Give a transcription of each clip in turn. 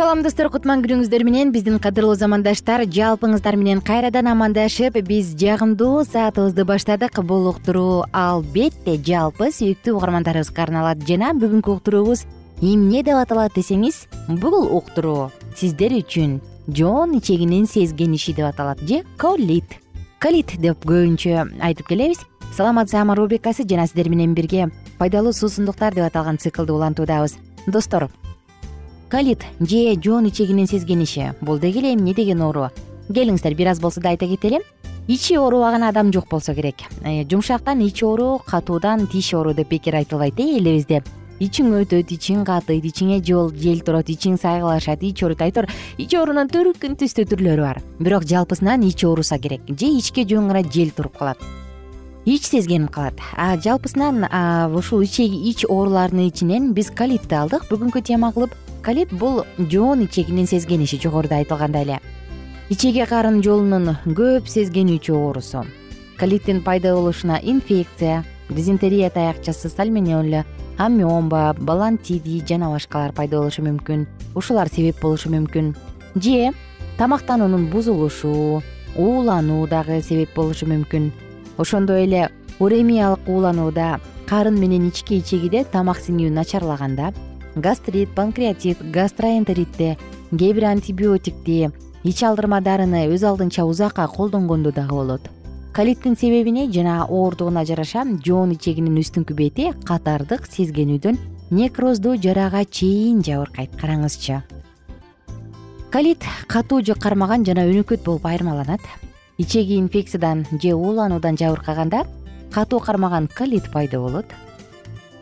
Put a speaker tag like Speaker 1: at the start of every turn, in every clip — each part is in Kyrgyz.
Speaker 1: салам достор кутман күнүңүздөр менен. Биздин кадырлуу замандаштар жалпыңыздар менен кайрадан амандашып биз жагымдуу саатыбызды баштадык. Бул уктуруу албетте жалпы сүйүктүү угармандарыбызга арналат. Жана бүгүнкү уктуруубуз эмне деп аталат десеңиз бул уктуруу сиздер үчүн жоон ичегинин сезгениши деп аталат же колит колит деп көбүнчө айтып келебиз. Саламат саама рубрикасы жана сиздер менен бирге пайдалуу суусундуктар деп аталган циклды улантуудабыз. Достор колит же жоон ичегинин сезгениши. Бул деги эле эмне деген оору? Келиңиздер бир аз болсо да айта кетели ичи оорубаган адам жок болсо керек. Э, жумшактан ич оору катуудан тиш оору деп бекер айтылбайт э элибизде. Ичиң өтөт ичиң катыйт ичиңе жел турат ичиң сайгылашат ич ооруйт әйтеуир ич оорунун төркүн түстүү түрлөрү бар. Бирок жалпысынан ич ооруса керек же ичке жөн гана жел туруп калат. Ич сезгенип калат. Жалпысынан ушул ич ооруларынын ичинен биз колитти алдык. Бүгүнкү тема кылып колит бул жоон ичегинин сезгениши жогоруда айтылгандай эле. Ичеги карын жолунун көп сезгенүүчү оорусу. Колиттин пайда болушуна инфекция дизентерия таякчасы сальмонелла амиомба балантиди жана башкалар пайда болушу мүмкүн ушулар себеп болушу мүмкүн. Же тамактануунун бузулушу уулануу дагы себеп болушу мүмкүн. Ошондой эле уремиялык ууланууда карын менен ички ичегиде тамак сиңүү начарлаганда гастрит панкреатит гастроэнтеритте кээ бир антибиотикти ич алдырма дарыны өз алдынча узакка колдонгондо дагы болот. Колиттин себебине жана ооругуна жараша жоон ичегинин үстүңкү бети катардык сезгенүүдөн некроздуу жарага чейин жабыркайт караңызчы. Колит катуу же кармаган жана өнөкөт болуп айырмаланат. Ичеги инфекциядан же уулануудан жабыркаганда катуу кармаган колит пайда болот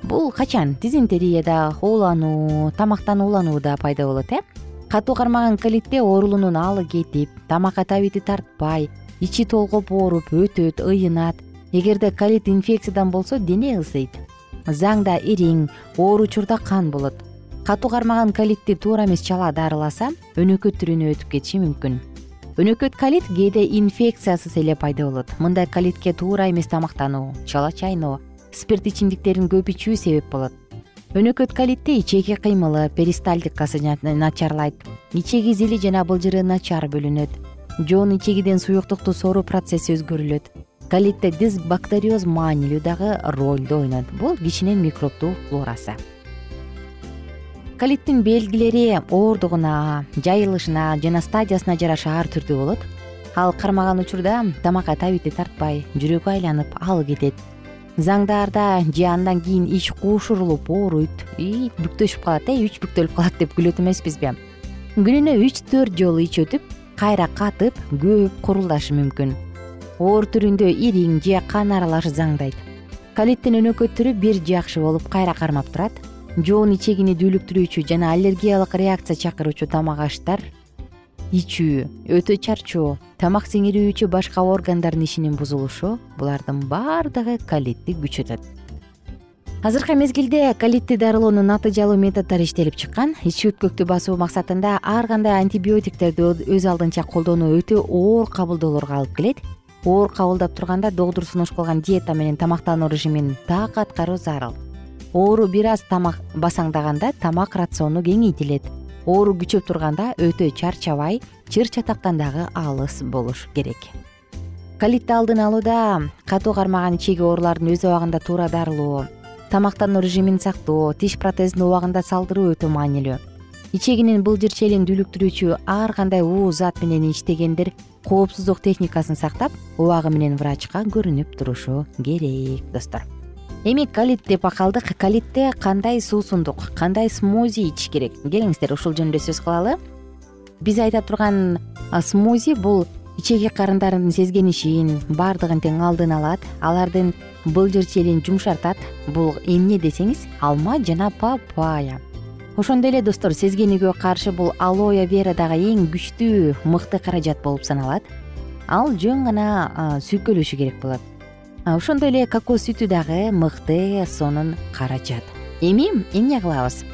Speaker 1: бул качан? Дизентерияда уулануу тамактан ууланууда пайда болот э? Катуу кармаган колитте оорулуунун алы кетип тамакка табити тартпай ичи толгоп ооруп өтөт ыйынат. Эгерде колит инфекциядан болсо дене ысыйт. Заңда ириң оор учурда кан болот. Катуу кармаган колитти туура эмес чала дарыласа өнөкөт түрүнө өтүп кетиши мүмкүн. Өнөкөт колит кээде инфекциясыз эле пайда болот. Мындай колитке туура эмес тамактануу чала чайноо спирт ичимдиктерин көп ичүү себеп болот. Өнөкөт колитте ичеги кыймылы перистальтикасы начарлайт. Ичеги зили жана былжыры начар бөлүнөт. Жоон ичегиден суюктукту соруу процесси өзгөрүлөт. Колитте дисбактериоз маанилүү дагы ролду ойнойт бул кишинин микробдуу флорасы. Колиттин белгилери оордугуна жайылышына жана стадиясына жараша ар түрдүү болот. Ал кармаган учурда тамакка табити тартпай жүрөгү айланып алы кетет заңдарда же андан кийин ич куушурулуп ооруйт бүктөшүп калат э үч бүктөлүп калат деп күлөт эмеспизби. Күнүнө үч төрт жолу ич өтүп кайра катып көп курулдашы мүмкүн. Оор түрүндө ириң же кан аралаш заңдайт. Калиттин өнөкөт түрү бир жакшы болуп кайра кармап турат. Жоон ичегини дүүлүктүрүүчү жана аллергиялык реакция чакыруучу тамак аштар ичүү өтө чарчоо тамак сиңирүүчү башка органдардын ишинин бузулушу булардын баардыгы колитти күчөтөт. Азыркы мезгилде колитти дарылоонун натыйжалуу методдору иштелип чыккан ич өткөктү басуу максатында ар кандай антибиотиктерди өз алдынча колдонуу өтө оор кабылдоолорго алып келет. Оор кабылдап турганда доктур сунуш кылган диета менен тамактануу режимин так аткаруу зарыл. Оору бир аз тамак басаңдаганда тамак рациону кеңейтилет оору күчөп турганда өтө чарчабай чыр чатактан дагы алыс болуш керек. Колитти алдын алууда катуу кармаган ичеги оорулардын өз убагында туура дарылоо тамактануу режимин сактоо тиш протезин убагында салдыруу өтө маанилүү. Ичегинин былжыр челин дүүлүктүрүүчү ар кандай уу зат менен иштегендер коопсуздук техникасын сактап убагы менен врачка көрүнүп турушу керек достор эми колит деп калдык колитте кандай суусундук кандай смузи ичиш керек? Келиңиздер ушул жөнүндө сөз кылалы. Биз айта турган смузи бул ичеги карындарын сезгенишин баардыгын тең алдын алат алардын былжыр челин жумшартат. Бул эмне десеңиз алма жана папайя. Ошондой эле достор сезгенүүгө каршы бул алоэ вера дагы эң күчтүү мыкты каражат болуп саналат. Ал жөн гана сүйкөлүшү керек болот ошондой эле кокос сүтү дагы мыкты сонун каражат. Эми эмне кылабыз?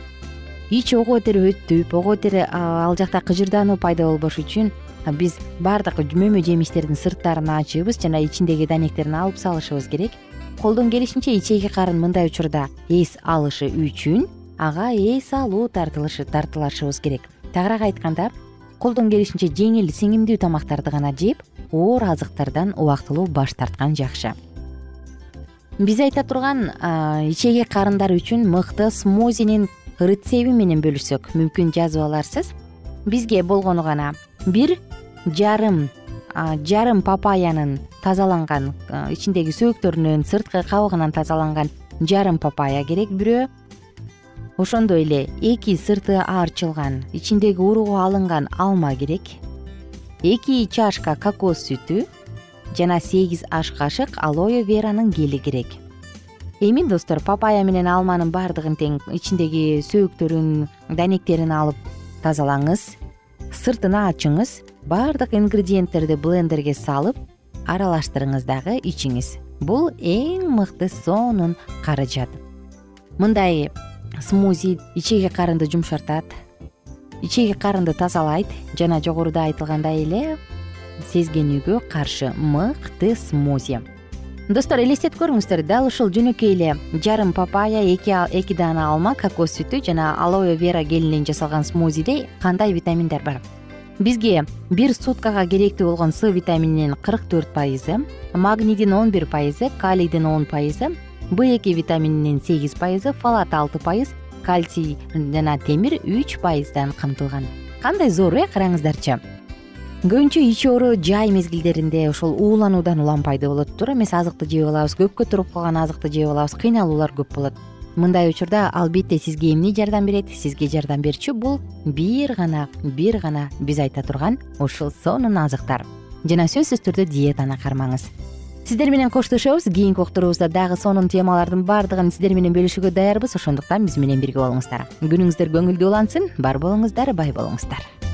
Speaker 1: Ич ого бетер өтүп ого бетер ал жакта кыжырдануу пайда болбош үчүн биз баардык мөмө жемиштердин сырттарын ачыбыз жана ичиндеги данектерин алып салышыбыз керек. Колдон келишинче ичеги карын мындай учурда эс алышы үчүн ага эс алуу тартылышы тартылышыбыз керек. Тагыраак айтканда колдон келишинче жеңил сиңимдүү тамактарды гана жеп оор азыктардан убактылуу баш тарткан жакшы биз айта турган ичеги карындар үчүн мыкты смозинин рецеби менен бөлүшсөк. Мүмкүн жазып аларсыз. Бизге болгону гана бир жарым жарым папаянын тазаланган ичиндеги сөөктөрүнөн сырткы кабыгынан тазаланган жарым папайя керек бирөө. Ошондой эле эки сырты аарчылган ичиндеги уругу алынган алма керек. Эки чашка кокос сүтү жана сегиз аш кашык алоэ веранын гели керек. Эми достор папайя менен алманын баардыгын тең ичиндеги сөөктөрүн данектерин алып тазалаңыз сыртын ачыңыз баардык ингредиенттерди блендерге салып аралаштырыңыз дагы ичиңиз. Бул эң мыкты сонун каражат. Мындай смузи ичеги карынды жумшартат ичеги карынды тазалайт жана жогоруда айтылгандай эле сезгенүүгө каршы мыкты смузи. Достор элестетип көрүңүздөр. Дал ушул жөнөкөй эле жарым папайя эки даана алма кокос сүтү жана алоэ вера гелинен жасалган смузиде кандай витаминдер бар? Бизге бир суткага керектүү болгон с витамининин кырк төрт пайызы магнийдин он бир пайызы калийдин он пайызы б эки витамининин сегиз пайызы фалат алты пайыз кальций жана темир үч пайыздан камтылган. Кандай зор э караңыздарчы көбүнчө ич оору жай мезгилдеринде ошол уулануудан улам пайда болот туура эмес азыкты жеп алабыз көпкө туруп калган азыкты жеп алабыз кыйналуулар көп болот. Мындай учурда албетте сизге эмне жардам берет? Сизге жардам берчү бул бир гана бир гана биз айта турган ушул сонун азыктар. Жана сөзсүз түрдө диетаны кармаңыз сиздер менен коштошобуз кийинки уктуруубузда дагы сонун темалардын баардыгын сиздер менен бөлүшүүгө даярбыз. Ошондуктан биз менен бирге болуңуздар. Күнүңүздөр көңүлдүү улансын бар болуңуздар бай болуңуздар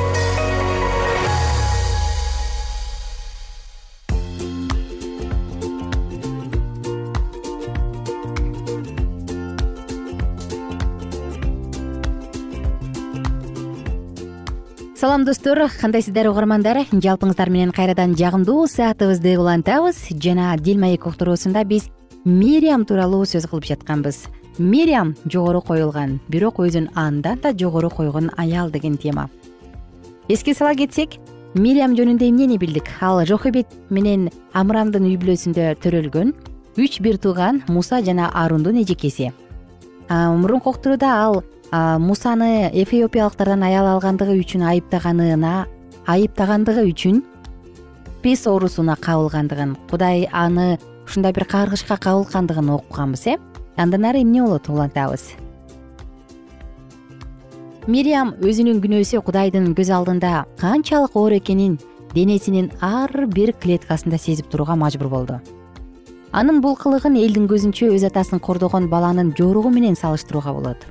Speaker 1: салам достор. Кандайсыздар угармандар? Жалпыңыздар менен кайрадан жагымдуу саатыбызды улантабыз. Жана дил маек уктуруусунда биз мириам тууралуу сөз кылып жатканбыз. Мириам жогору коюлган. Бирок өзүн андан да жогору койгон аял деген тема. Эске сала кетсек мириам жөнүндө эмнени билдик? Ал жохебет менен амрамдын үй бүлөсүндө төрөлгөн үч бир тууган муса жана арундун эжекеси мурунку уктурууда ал мусаны эфиопиялыктардан аял алгандыгы үчүн айыптаганына айыптагандыгы үчүн пес оорусуна кабылгандыгын кудай аны ушундай бир каргышка кабылткандыгын окуганбыз э? Андан ары эмне болот улантабыз мириам өзүнүн күнөөсү кудайдын көз алдында канчалык оор экенин денесинин ар бир клеткасында сезип турууга мажбур болду. Анын бул кылыгын элдин көзүнчө өз атасын кордогон баланын жоругу менен салыштырууга болот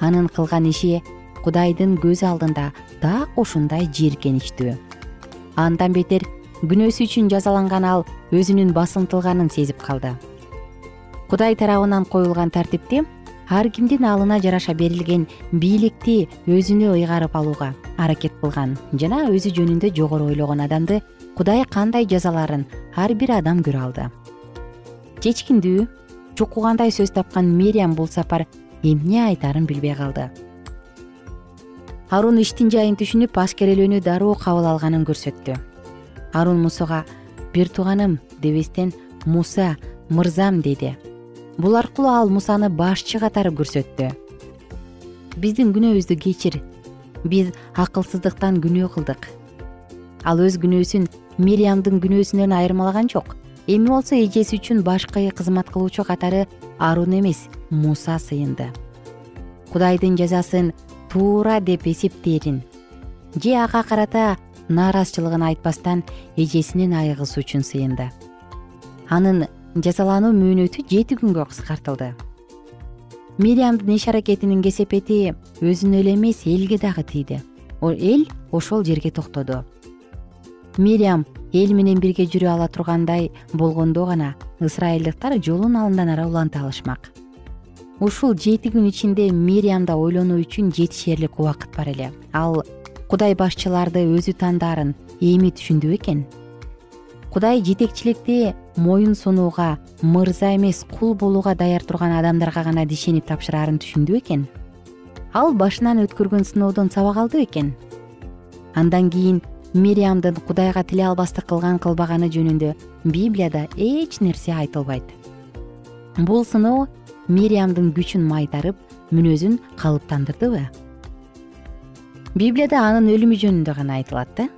Speaker 1: анын кылган иши кудайдын көз алдында так ушундай жийиркеничтүү андан бетер күнөөсү үчүн жазаланган ал өзүнүн басынтылганын сезип калды. Кудай тарабынан коюлган тартипти ар кимдин алына жараша берилген бийликти өзүнө ыйгарып алууга аракет кылган жана өзү жөнүндө жогору ойлогон адамды кудай кандай жазалаарын ар бир адам көрө алды. Чечкиндүү чукугандай сөз тапкан мириам бул сапар эмне айтаарын билбей калды. Арун иштин жайын түшүнүп ашкерелөөнү дароо кабыл алганын көрсөттү. Арун мусага бир тууганым дебестен муса мырзам деди. Бул аркылуу ал мусаны башчы катары көрсөттү. Биздин күнөөбүздү кечир. Биз акылсыздыктан күнөө кылдык. Ал өз күнөөсүн мириямдын күнөөсүнөн айырмалаган жок эми болсо эжеси үчүн башкы кызмат кылуучу катары арун эмес муса сыйынды. Кудайдын жазасын туура деп эсептээрин же ага карата нааразычылыгын айтпастан эжесинин айыгысы үчүн сыйынды. Анын жазалануу мөөнөтү жети күнгө кыскартылды. Мириямдын иш аракетинин кесепети өзүнө эле эмес элге дагы тийди. Эл ошол жерге токтоду. Мириам эл менен бирге жүрө ала тургандай болгондо гана ысрайылдыктар жолун алындан ары уланта алышмак. Ушул жети күн ичинде мириамда ойлонуу үчүн жетишерлик убакыт бар эле. Ал кудай башчыларды өзү тандаарын эми түшүндү бекен кудай жетекчиликти моюн сунууга мырза эмес кул болууга даяр турган адамдарга гана дишенип тапшыраарын түшүндү бекен ал башынан өткөргөн сыноодон сабак алды бекен андан кийин мириамдын кудайга тиле албастык кылган кылбаганы жөнүндө библияда эч нерсе айтылбайт. Бул сыноо мириямдын күчүн майтарып мүнөзүн калыптандырдыбы? Библияда анын өлүмү жөнүндө гана айтылат да.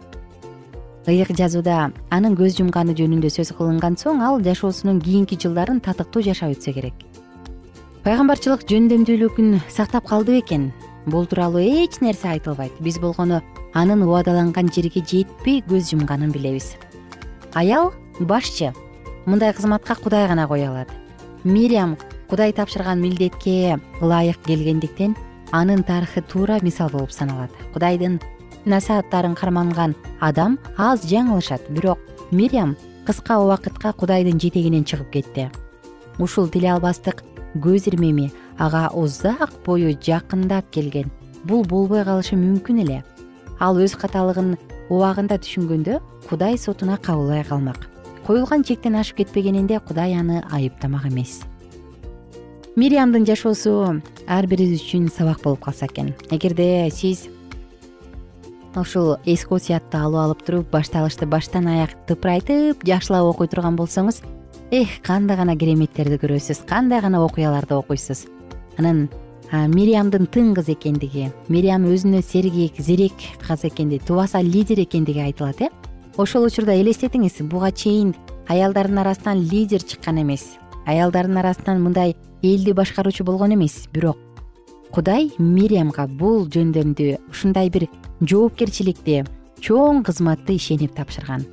Speaker 1: Ыйык жазууда анын көз жумганы жөнүндө сөз кылынган соң ал жашоосунун кийинки жылдарын татыктуу жашап өтсө керек. Пайгамбарчылык жөндөмдүүлүгүн сактап калды бекен бул тууралуу эч нерсе айтылбайт. Биз болгону анын убадаланган жерге жетпей көз жумганын билебиз. Аял башчы мындай кызматка кудай гана кое алат. Мириам кудай тапшырган милдетке ылайык келгендиктен анын тарыхы туура мисал болуп саналат. Кудайдын насааттарын карманган адам аз жаңылышат. Бирок мириам кыска убакытка кудайдын жетегинен чыгып кетти. Ушул тиле албастык көз ирмеми ага узак бою жакындап келген. Бул болбой калышы мүмкүн эле. Ал өз каталыгын убагында түшүнгөндө кудай сотуна кабылбай калмак. Коюлган чектен ашып кетпегенинде кудай аны айыптамак эмес. Мириямдын жашоосу ар бирибиз үчүн сабак болуп калса экен. Эгерде сиз ушул эски осуятты алып алып туруп башталышты баштан аяк тыпырайтып жакшылап окуй турган болсоңуз эх кандай гана кереметтерди көрөсүз кандай гана окуяларды окуйсуз анан мириямдын тың кыз экендиги мириям өзүнө сергек зерек кыз экендиги тубаса лидер экендиги айтылат э? Ошол учурда элестетиңиз буга чейин аялдардын арасынан лидер чыккан эмес. Аялдардын арасынан мындай элди башкаруучу болгон эмес. Бирок кудай мириямга бул жөндөмдү ушундай бир жоопкерчиликти чоң кызматты ишенип тапшырган.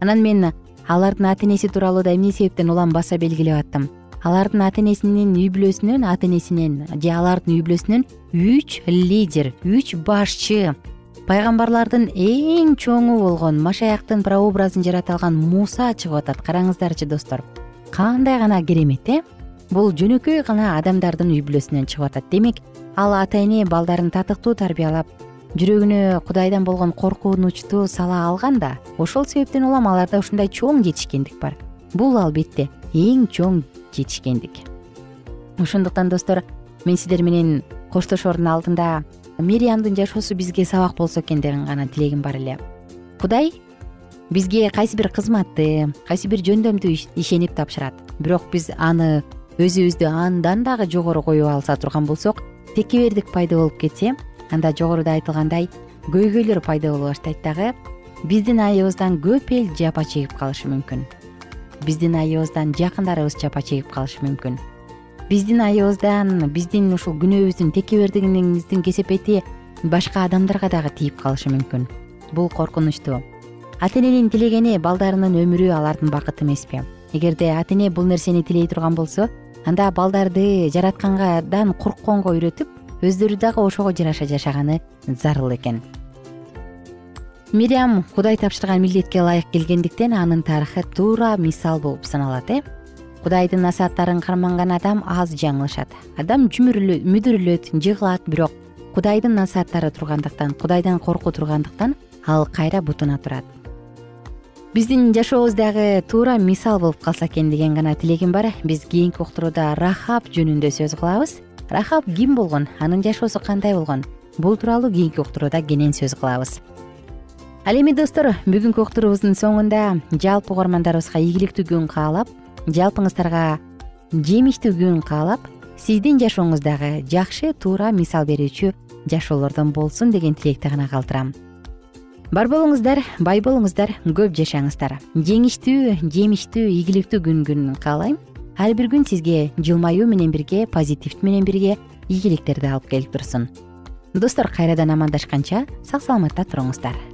Speaker 1: Анан мен алардын ата энеси тууралуу да эмне себептен улам баса белгилеп аттым алардын ата энесинин үй бүлөсүнөн ата энесинен же алардын үй бүлөсүнөн үч лидер үч башчы. Пайгамбарлардын эң чоңу болгон машаяктын прообразын жарата алган муса чыгып атат. Караңыздарчы достор кандай гана керемет э? Бул жөнөкөй гана адамдардын үй бүлөсүнөн чыгып атат демек ал ата эне балдарын татыктуу тарбиялап жүрөгүнө кудайдан болгон коркунучту сала алган да ошол себептен улам аларда ушундай чоң жетишкендик бар. Бул албетте эң чоң жетишкендик. Ошондуктан достор мен сиздер менен коштошоордун алдында мириямдын жашоосу бизге сабак болсо экен деген гана тилегим бар эле. Кудай бизге кайсы бир кызматты кайсы бир жөндөмдү ишенип тапшырат. Бирок биз аны өзүбүздү андан дагы жогору коюп алса турган болсок текебердик пайда болуп кетсе анда жогоруда айтылгандай көйгөйлөр пайда боло баштайт дагы биздин айыбыздан көп эл жапа чегип калышы мүмкүн биздин айыбыздан жакындарыбыз жапа чегип калышы мүмкүн. Биздин айыбыздан биздин ушул күнөөбүздүн текебердигибиздин кесепети башка адамдарга дагы тийип калышы мүмкүн. Бул коркунучтуу ата эненин тилегени балдарынын өмүрү алардын бакыты эмеспи. Эгерде ата эне бул нерсени тилей турган болсо анда балдарды жараткангадан коркконго үйрөтүп өздөрү дагы ошого жараша жашаганы зарыл экен мириам кудай тапшырган милдетке ылайык келгендиктен анын тарыхы туура мисал болуп саналат э? Кудайдын насааттарын карманган адам аз жаңылышат. Адам мүдүрүлөт жыгылат бирок кудайдын насааттары тургандыктан кудайдан коркуу тургандыктан ал кайра бутуна турат. Биздин жашообуз дагы туура мисал болуп калса экен деген гана тилегим бар биз кийинки уктурууда рахаб жөнүндө сөз кылабыз. Рахаб ким болгон? Анын жашоосу кандай болгон? Бул тууралуу кийинки уктурууда кенен сөз кылабыз ал эми достор бүгүнкү уктуруубуздун соңунда жалпы угармандарыбызга ийгиликтүү күн каалап жалпыңыздарга жемиштүү күн каалап сиздин жашооңуз дагы жакшы туура мисал берүүчү жашоолордон болсун деген тилекти гана калтырам. Бар болуңуздар бай болуңуздар көп жашаңыздар. Жеңиштүү жемиштүү ийгиликтүү күнгүн каалайм. Ар бир күн сизге жылмаюу менен бирге позитив менен бирге ийгиликтерди алып келип турсун. Достор кайрадан амандашканча сак саламатта туруңуздар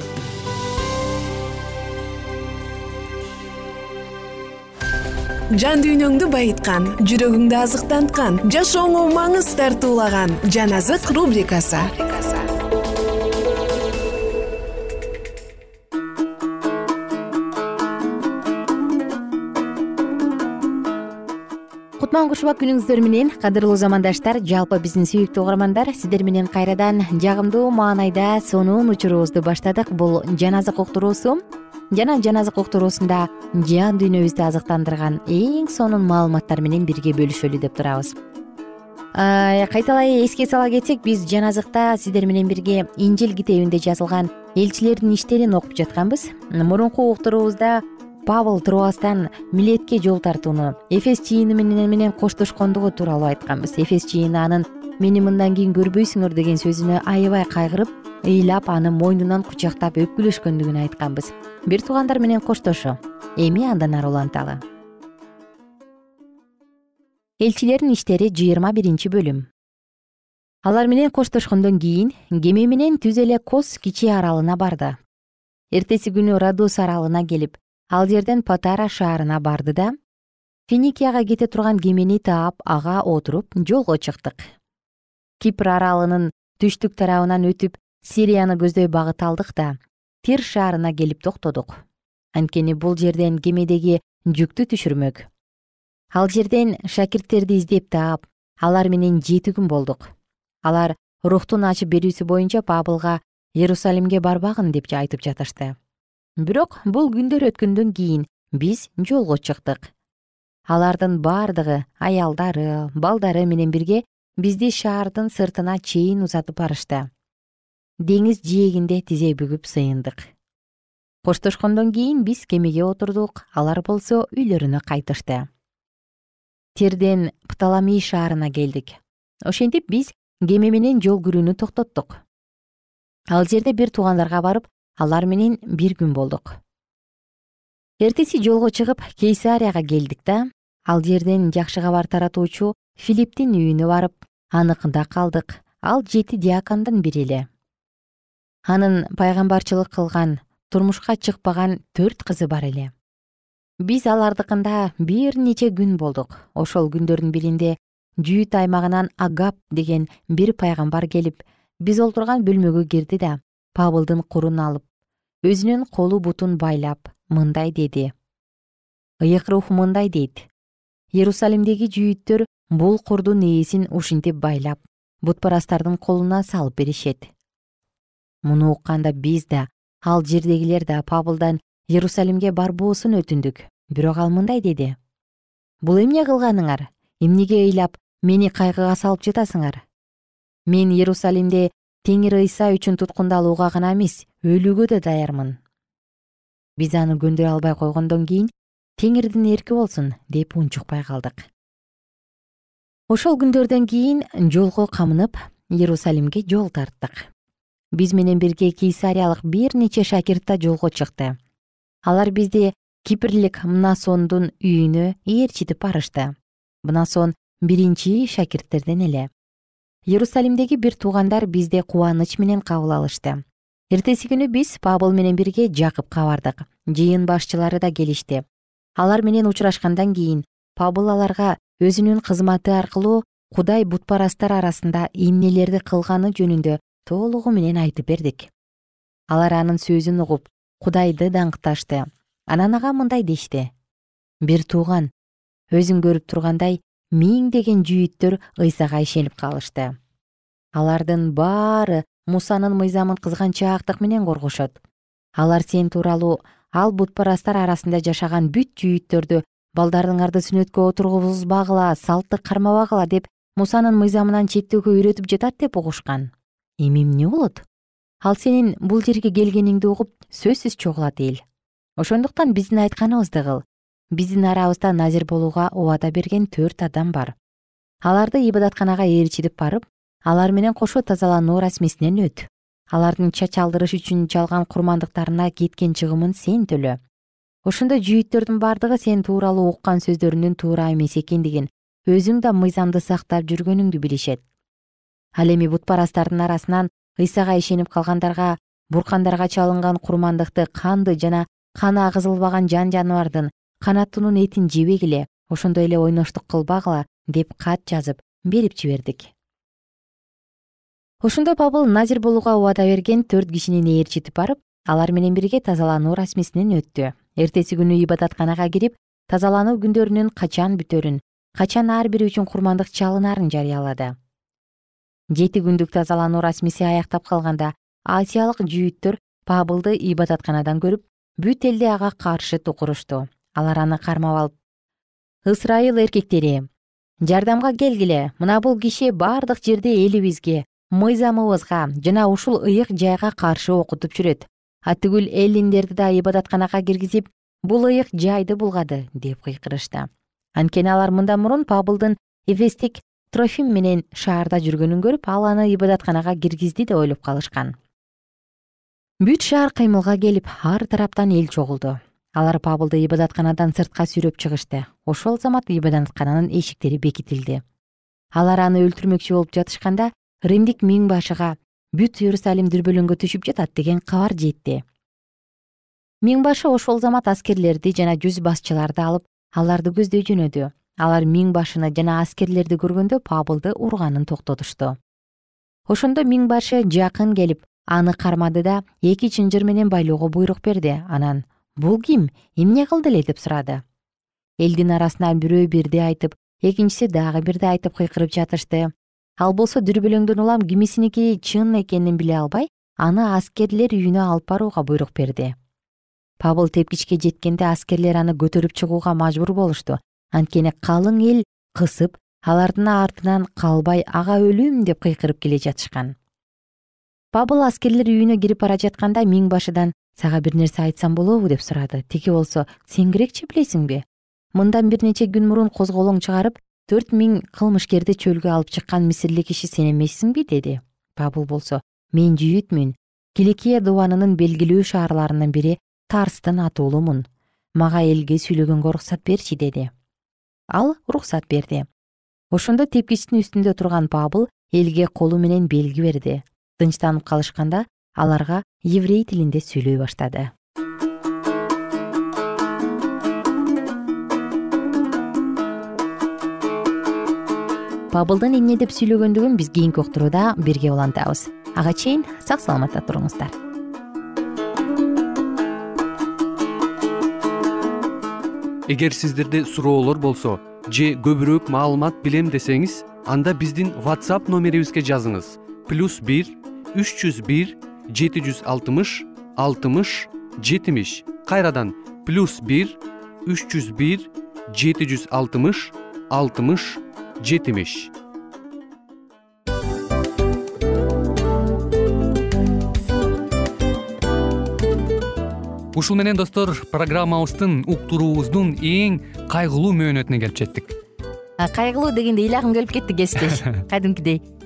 Speaker 2: жан дүйнөңдү байыткан жүрөгүңдү азыктанткан жашооңо маңыз тартуулаган жан азык рубрикасы.
Speaker 1: Кутман кушубак күнүңүздөр менен кадырлуу замандаштар жалпы биздин сүйүктүү угармандар сиздер менен кайрадан жагымдуу маанайда сонун учурубузду баштадык. Бул жаназык уктуруусу жана жаназык уктуруусунда жан дүйнөбүздү азыктандырган эң сонун маалыматтар менен бирге бөлүшөлү деп турабыз. Кайталай эске сала кетсек биз жаназыкта сиздер менен бирге инжил китебинде жазылган элчилердин иштерин окуп жатканбыз. Мурунку уктуруубузда пабыл турбастан милетке жол тартууну эфес жыйыны менен коштошкондугу тууралуу айтканбыз. Эфес жыйыны анын мени мындан кийин көрбөйсүңөр деген сөзүнө аябай кайгырып ыйлап аны мойнунан кучактап өпкүлөшкөндүгүн айтканбыз. Бир туугандар менен коштошо. Эми андан ары уланталы. Элчилердин иштери жыйырма биринчи бөлүм. Алар менен коштошкондон кийин кеме менен түз эле кос кичи аралына барды. Эртеси күнү радус аралына келип ал жерден патара шаарына барды да финикияга кете турган кемени таап ага отуруп жолго чыктык. Кипр аралынын түштүк тарабынан өтүп сирияны көздөй багыт алдык да тир шаарына келип токтодук. Анткени бул жерден кемедеги жүктү түшүрмөк. Ал жерден шакирттерди издеп таап алар менен жети күн болдук. Алар рухтун ачып берүүсү боюнча пабылга иерусалимге барбагын деп айтып жатышты бирок бул күндөр өткөндөн кийин биз жолго чыктык. Алардын бардыгы аялдары балдары менен бирге бизди шаардын сыртына чейин узатып барышты. Деңиз жээгинде тизе бүгүп сыйындык. Коштошкондон кийин биз кемеге отурдук алар болсо үйлөрүнө кайтышты. Тирден пталамий шаарына келдик. Ошентип биз кеме менен жол күрүүнү токтоттук. Ал жерде бир туугандарга барып алар менен бир күн болдук. Эртеси жолго чыгып кейсарияга келдик да ал жерден жакшы кабар таратуучу филипптин үйүнө барып аныкында калдык. Ал жети диакондун бири эле. Анын пайгамбарчылык кылган турмушка чыкпаган төрт кызы бар эле. Биз алардыкында бир нече күн болдук. Ошол күндөрдүн биринде жүйүт аймагынан агап деген бир пайгамбар келип биз олтурган бөлмөгө кирди да пабылдын курун алып өзүнүн колу бутун байлап мындай деди. Ыйык рух мындай дейт. Иерусалимдеги жүйүттөр бул курдун ээсин ушинтип байлап бутпарастардын колуна салып беришет. Муну укканда биз да ал жердегилер да пабылдан иерусалимге барбоосун өтүндүк. Бирок ал мындай деди. Бул эмне кылганыңар? Эмнеге ыйлап мени кайгыга салып жатасыңар? Мен иерусалимде теңир ыйса үчүн туткундалууга гана эмес өлүүгө да даярмын. Биз аны көндүрө албай койгондон кийин теңирдин эрки болсун деп унчукпай калдык. Ошол күндөрдөн кийин жолго камынып иерусалимге жол тарттык. Биз менен бирге кейсариялык бир нече шакирт да жолго чыкты. Алар бизди кипрлик мнасондун үйүнө ээрчитип барышты. Мнасон биринчи шакирттерден эле иерусалимдеги бир туугандар бизди кубаныч менен кабыл алышты. Эртеси күнү биз пабыл менен бирге жакыпка бардык. Жыйын башчылары да келишти. Алар менен учурашкандан кийин пабыл аларга өзүнүн кызматы аркылуу кудай бутпарастар арасында эмнелерди кылганы жөнүндө толугу менен айтып бердик. Алар анын сөзүн угуп кудайды даңкташты. Анан ага мындай дешти. Бир тууган. Өзүң көрүп тургандай миңдеген жүйүттөр ыйсага ишенип калышты. Алардын баары мусанын мыйзамын кызганчаактык менен коргошот. Алар сен тууралуу ал бутпарастар арасында жашаган бүт жүйүттөрдү балдарыңарды сүннөткө отургузбагыла салтты кармабагыла деп мусанын мыйзамынан четтөөгө үйрөтүп жатат деп угушкан. Эми эмне болот? Ал сенин бул жерге келгениңди угуп сөзсүз чогулат эл. Ошондуктан биздин айтканыбызды кыл биздин арабызда назир болууга убада берген төрт адам бар. Аларды ибадатканага ээрчитип барып алар менен кошо тазалануу расмисинен өт. Алардын чач алдырыш үчүн чалган курмандыктарына кеткен чыгымын сен төлө. Ошондо жүйүттөрдүн бардыгы сен тууралуу уккан сөздөрүнүн туура эмес экендигин өзүң да мыйзамды сактап жүргөнүңдү билишет. Ал эми бутпарастардын арасынан ыйсага ишенип калгандарга буркандарга чалынган курмандыкты канды жана каны агызылбаган жан жаныбардын канаттуунун этин жебегиле ошондой эле ойноштук кылбагыла деп кат жазып берип жибердик. Ошондо пабыл назир болууга убада берген төрт кишини ээрчитип барып алар менен бирге тазалануу расмисинен өттү. Эртеси күнү ибадатканага кирип тазалануу күндөрүнүн качан бүтөрүн качан ар бири үчүн курмандык чалынарын жарыялады. Жети күндүк тазалануу расмиси аяктап калганда азиялык жүйүттөр пабылды ибадатканадан көрүп бүт элде ага каршы тукурушту алар аны кармап алып ысрайыл эркектери жардамга келгиле мына бул киши бардык жерде элибизге мыйзамыбызга жана ушул ыйык жайга каршы окутуп жүрөт. Атүгүл эллиндерди да ибадатканага киргизип бул ыйык жайды булгады деп кыйкырышты. Анткени алар мындан мурун пабылдын эфестик трофим менен шаарда жүргөнүн көрүп ал аны ибадатканага киргизди деп ойлоп калышкан. Бүт шаар кыймылга келип ар тараптан эл чогулду алар пабылды ибадатканадан сыртка сүйрөп чыгышты. Ошол замат ибадаткананын эшиктери бекитилди. Алар аны өлтүрмөкчү болуп жатышканда римдик миң башыга бүт иерусалим дүрбөлөңгө түшүп жатат деген кабар жетти. Миң башы ошол замат аскерлерди жана жүз башчыларды алып аларды көздөй жөнөдү. Алар миң башыны жана аскерлерди көргөндө пабылды урганын токтотушту ошондо миң башы жакын келип аны кармады да эки чынжыр менен байлоого буйрук берди. Анан бул ким? Эмне кылды эле? деп сурады. Элдин арасынан бирөө бирди айтып экинчиси дагы бирди айтып кыйкырып жатышты. Ал болсо дүрбөлөңдөн улам кимисиники чын экенин биле албай аны аскерлер үйүнө алып барууга буйрук берди пабыл тепкичке жеткенде аскерлер аны көтөрүп чыгууга мажбур болушту. Анткени калың эл кысып алардын артынан калбай ага өлүм! деп кыйкырып келе жатышкан. Пабыл аскерлер үйүнө кирип бара жатканда миң сага бир нерсе айтсам болобу деп сурады. Тиги болсо сен керекчи билесиңби? Мындан бир нече күн мурун козголоң чыгарып төрт миң кылмышкерди чөлгө алып чыккан мисирлик киши сен эмессиңби? Деди. Пабыл болсо мен жүйүтмүн. Киликия дубанынын белгилүү шаарларынын бири тарстын атуулумун. Мага элге сүйлөгөнгө уруксат берчи деди. Ал уруксат берди. Ошондо тепкичтин үстүндө турган пабыл элге колу менен белги берди. Тынчтанып калышканда аларга еврей тилинде сүйлөй баштады. Пабылдын эмне деп сүйлөгөндүгүн биз кийинки уктурууда бирге улантабыз. Ага чейин сак саламатта туруңуздар.
Speaker 3: Эгер сиздерде суроолор болсо же көбүрөөк маалымат билем десеңиз анда биздин whatsapp номерибизге жазыңыз. плюс бир үч жүз бир жети жүз алтымыш алтымыш жетимиш. Кайрадан плюс бир үч жүз бир жети жүз алтымыш алтымыш жетимиш. Ушул менен достор программабыздын уктуруубуздун эң кайгылуу мөөнөтүнө келип жеттик.
Speaker 1: Кайгылуу дегенде ыйлагым келип кетти кесиптеш. Кадимкидей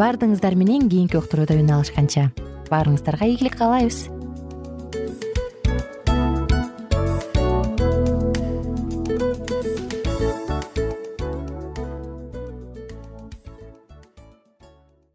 Speaker 1: баардыгыңыздар менен кийинки уктурууда үн алышканча. Баарыңыздарга ийгилик каалайбыз